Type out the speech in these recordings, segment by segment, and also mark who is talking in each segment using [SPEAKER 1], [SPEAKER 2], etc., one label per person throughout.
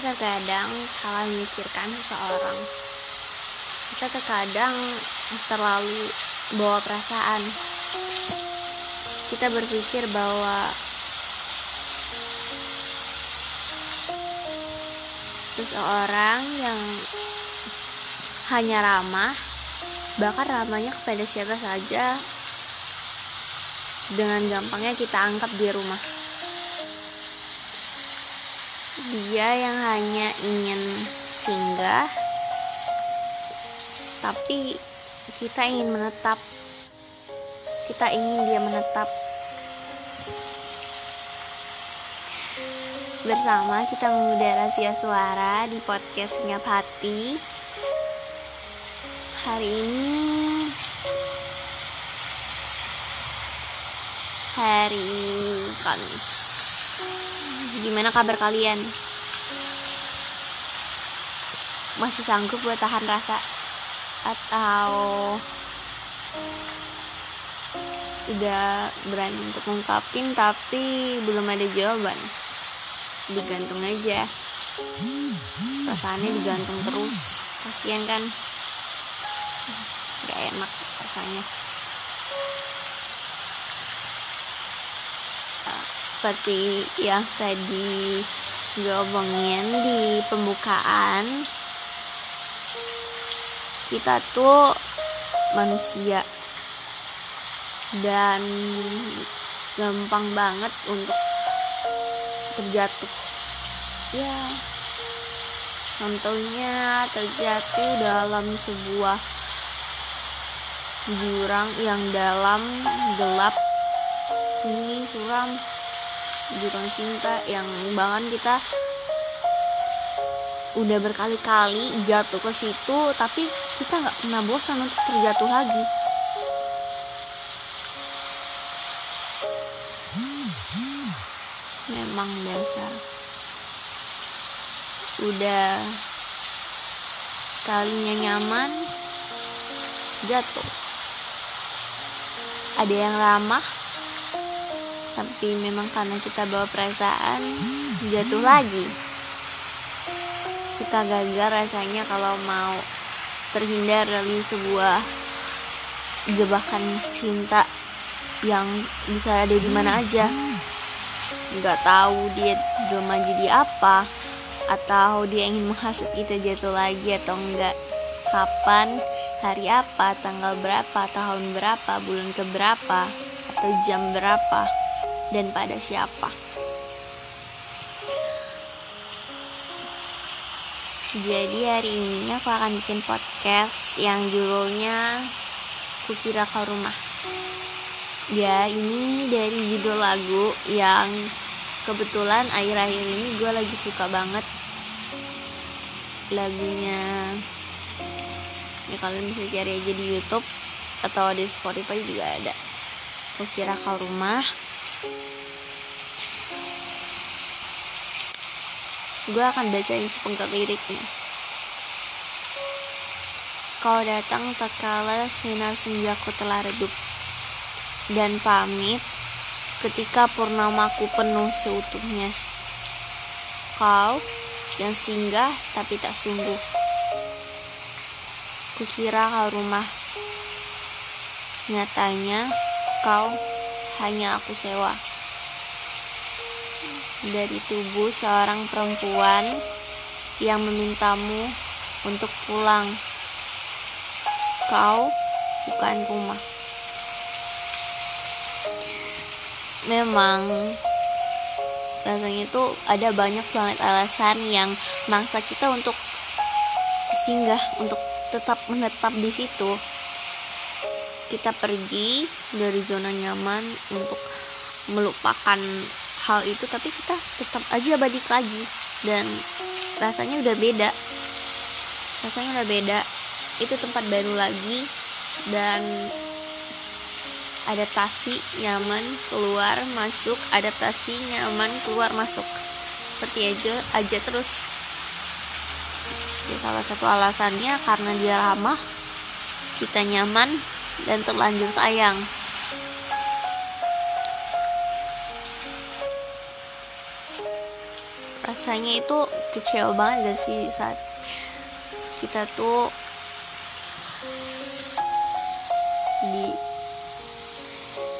[SPEAKER 1] kita terkadang salah memikirkan seseorang. Kita terkadang terlalu bawa perasaan. Kita berpikir bahwa seseorang yang hanya ramah bahkan ramahnya kepada siapa saja dengan gampangnya kita anggap di rumah dia yang hanya ingin singgah tapi kita ingin menetap. Kita ingin dia menetap. Bersama kita mengudara rahasia suara di podcast senyap hati. Hari ini hari Kamis gimana kabar kalian? Masih sanggup buat tahan rasa? Atau udah berani untuk mengungkapin tapi belum ada jawaban? Digantung aja. Perasaannya digantung terus. Kasihan kan? Gak enak rasanya seperti yang tadi gue omongin di pembukaan kita tuh manusia. Dan gampang banget untuk terjatuh. Ya contohnya terjatuh dalam sebuah jurang yang dalam gelap ini suram jurang cinta yang bahkan kita udah berkali-kali jatuh ke situ tapi kita nggak pernah bosan untuk terjatuh lagi. Memang dasar. Udah sekalinya nyaman jatuh. Ada yang ramah tapi memang karena kita bawa perasaan jatuh lagi. Suka gagal rasanya kalau mau terhindar dari sebuah jebakan cinta yang bisa ada di mana aja. Nggak tahu dia drama jadi apa atau dia ingin menghasut kita jatuh lagi atau enggak kapan hari apa tanggal berapa tahun berapa bulan keberapa atau jam berapa dan pada siapa? Jadi hari ini aku akan bikin podcast yang judulnya Kukira Kau Rumah. Ya ini dari judul lagu yang kebetulan akhir-akhir ini gue lagi suka banget lagunya. Ya kalian bisa cari aja di YouTube atau di Spotify juga ada. Kukira Kau Rumah gue akan bacain sepenggal liriknya kau datang tak kala sinar senjaku telah redup dan pamit ketika purnamaku penuh seutuhnya. Kau yang singgah tapi tak sungguh. Kukira kau rumah. Nyatanya kau hanya aku sewa. Dari tubuh seorang perempuan yang memintamu untuk pulang. Kau bukan rumah. memang rasanya itu ada banyak banget alasan yang maksa kita untuk singgah untuk tetap menetap di situ kita pergi dari zona nyaman untuk melupakan hal itu tapi kita tetap aja balik lagi. Dan rasanya udah beda. Rasanya udah beda. Itu tempat baru lagi. Dan adaptasi nyaman keluar masuk adaptasi nyaman keluar masuk. Seperti aja aja terus. Ya salah satu alasannya karena dia ramah kita nyaman dan terlanjur sayang rasanya itu kecewa banget gak sih saat kita tuh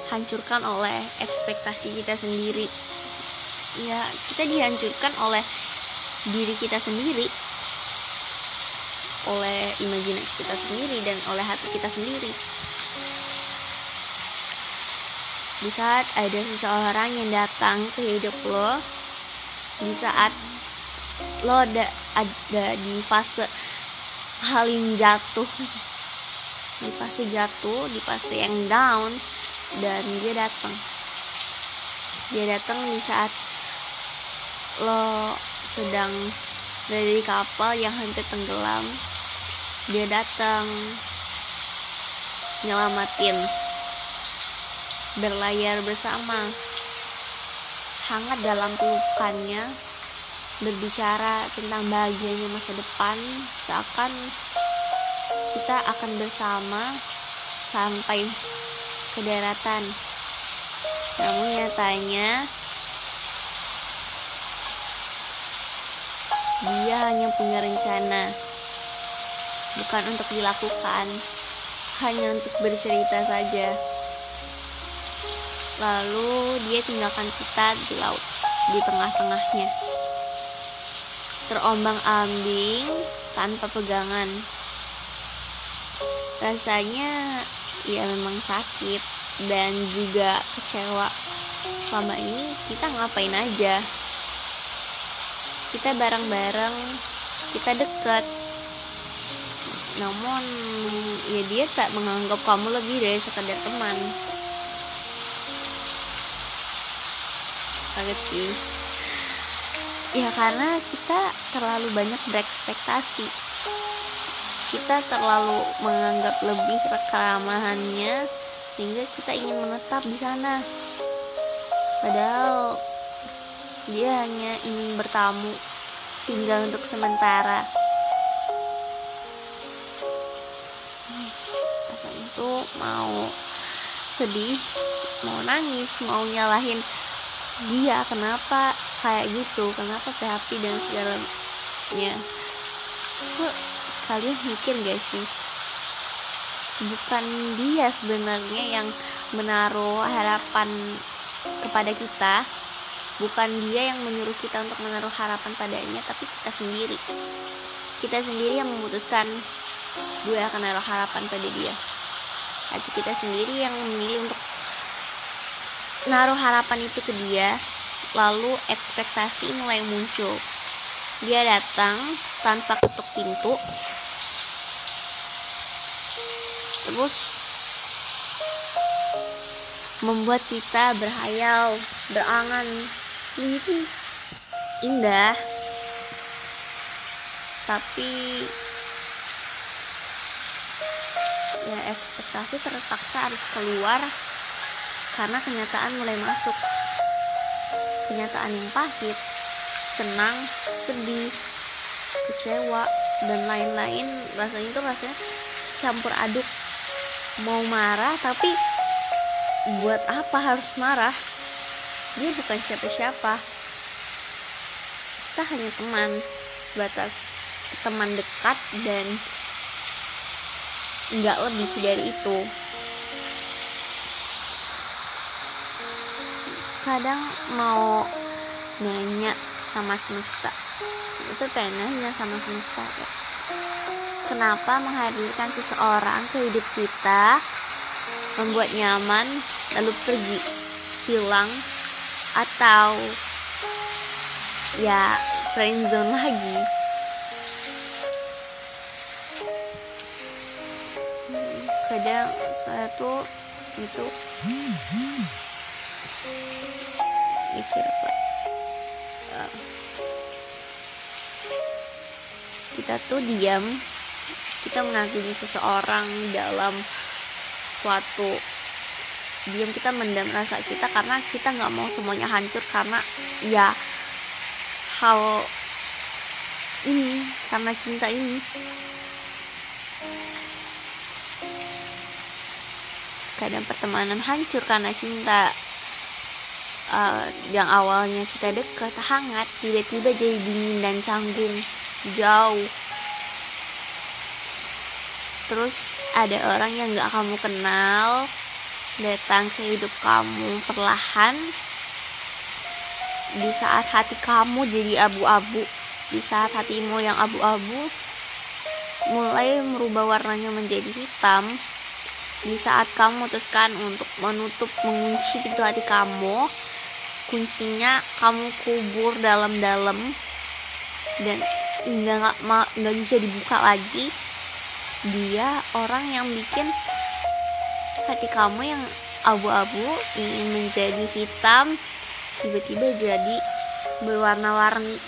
[SPEAKER 1] dihancurkan oleh ekspektasi kita sendiri. Ya kita dihancurkan oleh diri kita sendiri oleh imajinasi kita sendiri dan oleh hati kita sendiri. Di saat ada seseorang yang datang ke hidup lo di saat lo ada ada di fase paling jatuh. Di fase jatuh di fase yang down dan dia datang. Dia datang di saat lo sedang dari kapal yang hampir tenggelam. Dia datang nyelamatin berlayar bersama hangat dalam pelukannya berbicara tentang bahagianya masa depan seakan kita akan bersama sampai ke daratan. Namun nyatanya dia hanya punya rencana. Bukan untuk dilakukan hanya untuk bercerita saja lalu dia tinggalkan kita di laut di tengah-tengahnya. Terombang ambing tanpa pegangan. Rasanya ya memang sakit dan juga kecewa. Selama ini kita ngapain aja? Kita bareng-bareng kita dekat namun ya dia tak menganggap kamu lebih dari sekedar teman kaget sih ya karena kita terlalu banyak berekspektasi. Kita terlalu menganggap lebih keramahannya sehingga kita ingin menetap di sana. Padahal dia hanya ingin bertamu singgah untuk sementara. Rasanya tuh mau sedih mau nangis mau nyalahin dia kenapa kayak gitu? Kenapa PHP dan segalanya? Kok kalian mikir gak sih? Bukan dia sebenarnya yang menaruh harapan kepada kita. Bukan dia yang menyuruh kita untuk menaruh harapan padanya tapi kita sendiri. Kita sendiri yang memutuskan gue akan menaruh harapan pada dia. Hati kita sendiri yang memilih untuk naruh harapan itu ke dia lalu ekspektasi mulai muncul. Dia datang tanpa ketuk pintu. Terus membuat kita berhayal berangan ini indah. Tapi ya ekspektasi terpaksa harus keluar karena kenyataan mulai masuk. Kenyataan yang pahit senang sedih kecewa dan lain-lain. Rasanya itu rasanya campur aduk. Mau marah tapi buat apa harus marah? Dia bukan siapa-siapa. Kita hanya teman sebatas teman dekat dan nggak lebih dari itu kadang mau nanya sama semesta itu pengen nanya sama semesta ya. kenapa menghadirkan seseorang ke hidup kita membuat nyaman lalu pergi hilang atau ya friendzone lagi kadang saya tuh itu mikir apa. Uh, kita tuh diam. Kita mengagumi seseorang dalam suatu diam. Kita mendam rasa kita karena kita nggak mau semuanya hancur karena ya hal ini karena cinta ini. Kadang pertemanan hancur karena cinta uh, yang awalnya kita dekat hangat tiba-tiba jadi dingin dan canggung jauh. Terus ada orang yang gak kamu kenal datang ke hidup kamu perlahan. Di saat hati kamu jadi abu-abu di saat hatimu yang abu-abu mulai merubah warnanya menjadi hitam. Di saat kamu memutuskan untuk menutup mengunci pintu hati kamu kuncinya kamu kubur dalam-dalam dan nggak nggak bisa dibuka lagi. Dia orang yang bikin hati kamu yang abu-abu ingin menjadi hitam tiba-tiba jadi berwarna-warni.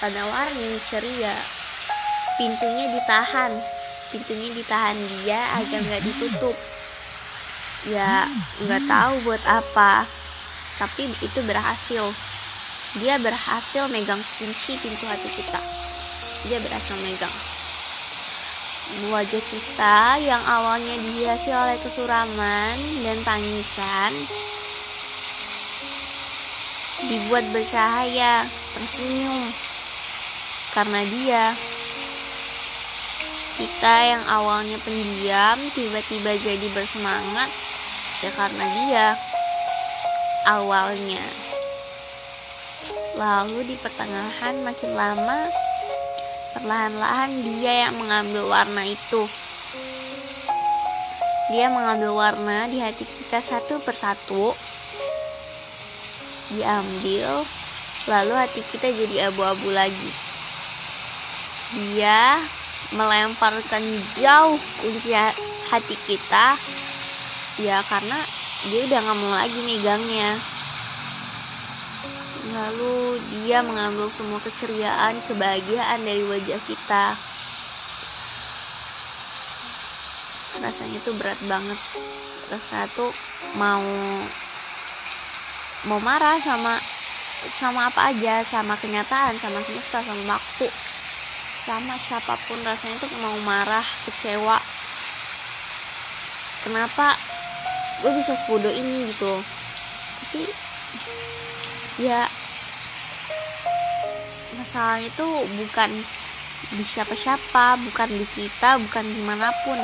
[SPEAKER 1] Warna-warni ceria. Pintunya ditahan. Pintunya ditahan dia agar nggak ditutup. Ya nggak tahu buat apa tapi itu berhasil. Dia berhasil megang kunci pintu hati kita. Dia berhasil megang. Wajah kita yang awalnya dihiasi oleh kesuraman dan tangisan dibuat bercahaya tersenyum. Karena dia kita yang awalnya pendiam tiba-tiba jadi bersemangat. Ya karena dia awalnya. Lalu di pertengahan makin lama perlahan-lahan dia yang mengambil warna itu. Dia mengambil warna di hati kita satu persatu diambil lalu hati kita jadi abu-abu lagi. Dia melemparkan jauh kunci hati kita. Ya karena dia udah nggak mau lagi megangnya lalu dia mengambil semua keceriaan kebahagiaan dari wajah kita. Rasanya tuh berat banget. Rasa tuh mau mau marah sama sama apa aja sama kenyataan sama semesta sama waktu. Sama siapa pun rasanya tuh mau marah kecewa. Kenapa gue bisa sebodoh ini gitu. Tapi ya masalahnya itu bukan di siapa-siapa bukan di kita bukan di mana pun.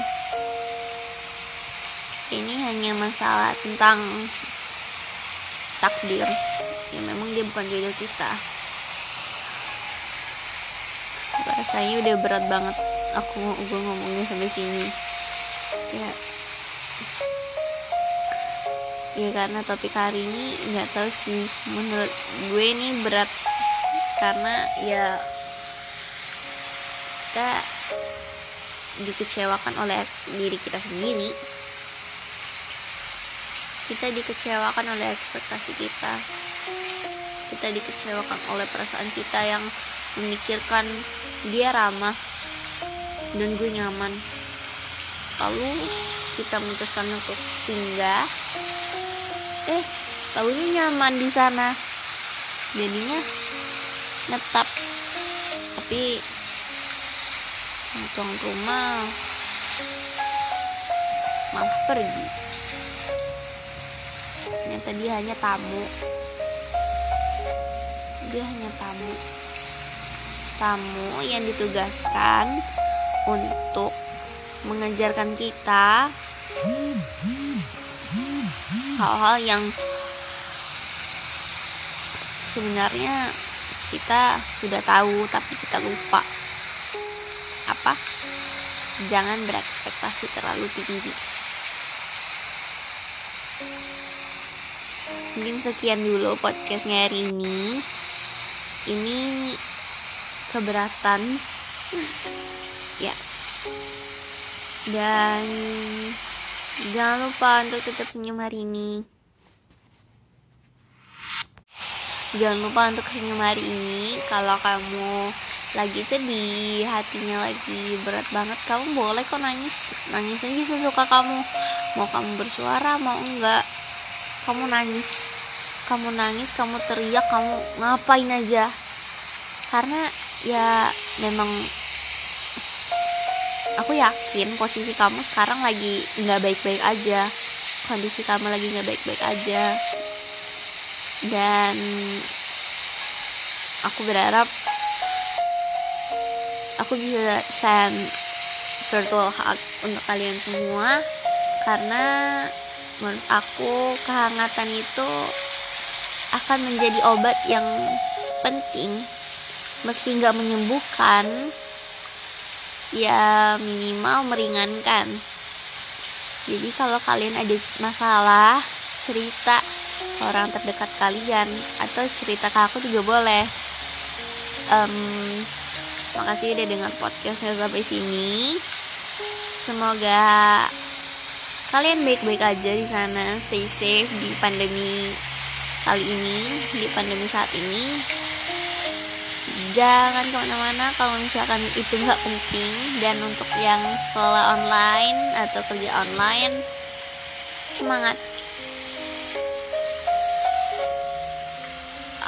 [SPEAKER 1] Ini hanya masalah tentang takdir. Ya memang dia bukan jodoh kita. Rasanya udah berat banget aku gue ngomongnya sampai sini. Ya ya karena topik hari ini nggak tahu sih. Menurut gue ini berat. Karena ya kita dikecewakan oleh diri kita sendiri. Kita dikecewakan oleh ekspektasi kita. Kita dikecewakan oleh perasaan kita yang memikirkan dia ramah dan gue nyaman. Lalu kita memutuskan untuk singgah eh tahunya nyaman di sana. Jadinya netap. Tapi tuan rumah malah pergi. Ternyata dia hanya tamu. Dia hanya tamu. Tamu yang ditugaskan untuk mengajarkan kita hal-hal yang sebenarnya kita sudah tahu tapi kita lupa. Apa? Jangan berekspektasi terlalu tinggi. Mungkin sekian dulu podcastnya hari ini. Ini keberatan. Ya. Dan jangan lupa untuk tetap senyum hari ini. Jangan lupa untuk senyum hari ini. Kalau kamu lagi sedih hatinya lagi berat banget kamu boleh kok nangis. Nangis aja sesuka kamu. Mau kamu bersuara mau enggak kamu nangis. Kamu nangis kamu teriak kamu ngapain aja? Karena ya memang aku yakin posisi kamu sekarang lagi nggak baik-baik aja. Kondisi kamu lagi nggak baik-baik aja. Dan aku berharap aku bisa send virtual hug untuk kalian semua. Karena menurut aku kehangatan itu akan menjadi obat yang penting. Meski nggak menyembuhkan ya minimal meringankan. Jadi kalau kalian ada masalah cerita ke orang terdekat kalian atau cerita ke aku juga boleh. Um, makasih udah dengar podcastnya sampai sini. Semoga kalian baik-baik aja di sana. Stay safe di pandemi kali ini di pandemi saat ini jangan ke mana-mana. Kalau misalkan itu nggak penting dan untuk yang sekolah online atau kerja online semangat.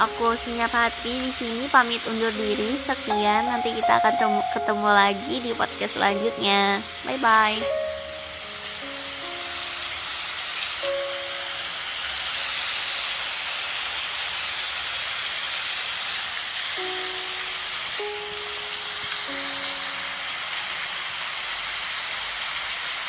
[SPEAKER 1] Aku senyap hati di sini pamit undur diri. Sekian nanti kita akan ketemu, ketemu lagi di podcast selanjutnya. Bye bye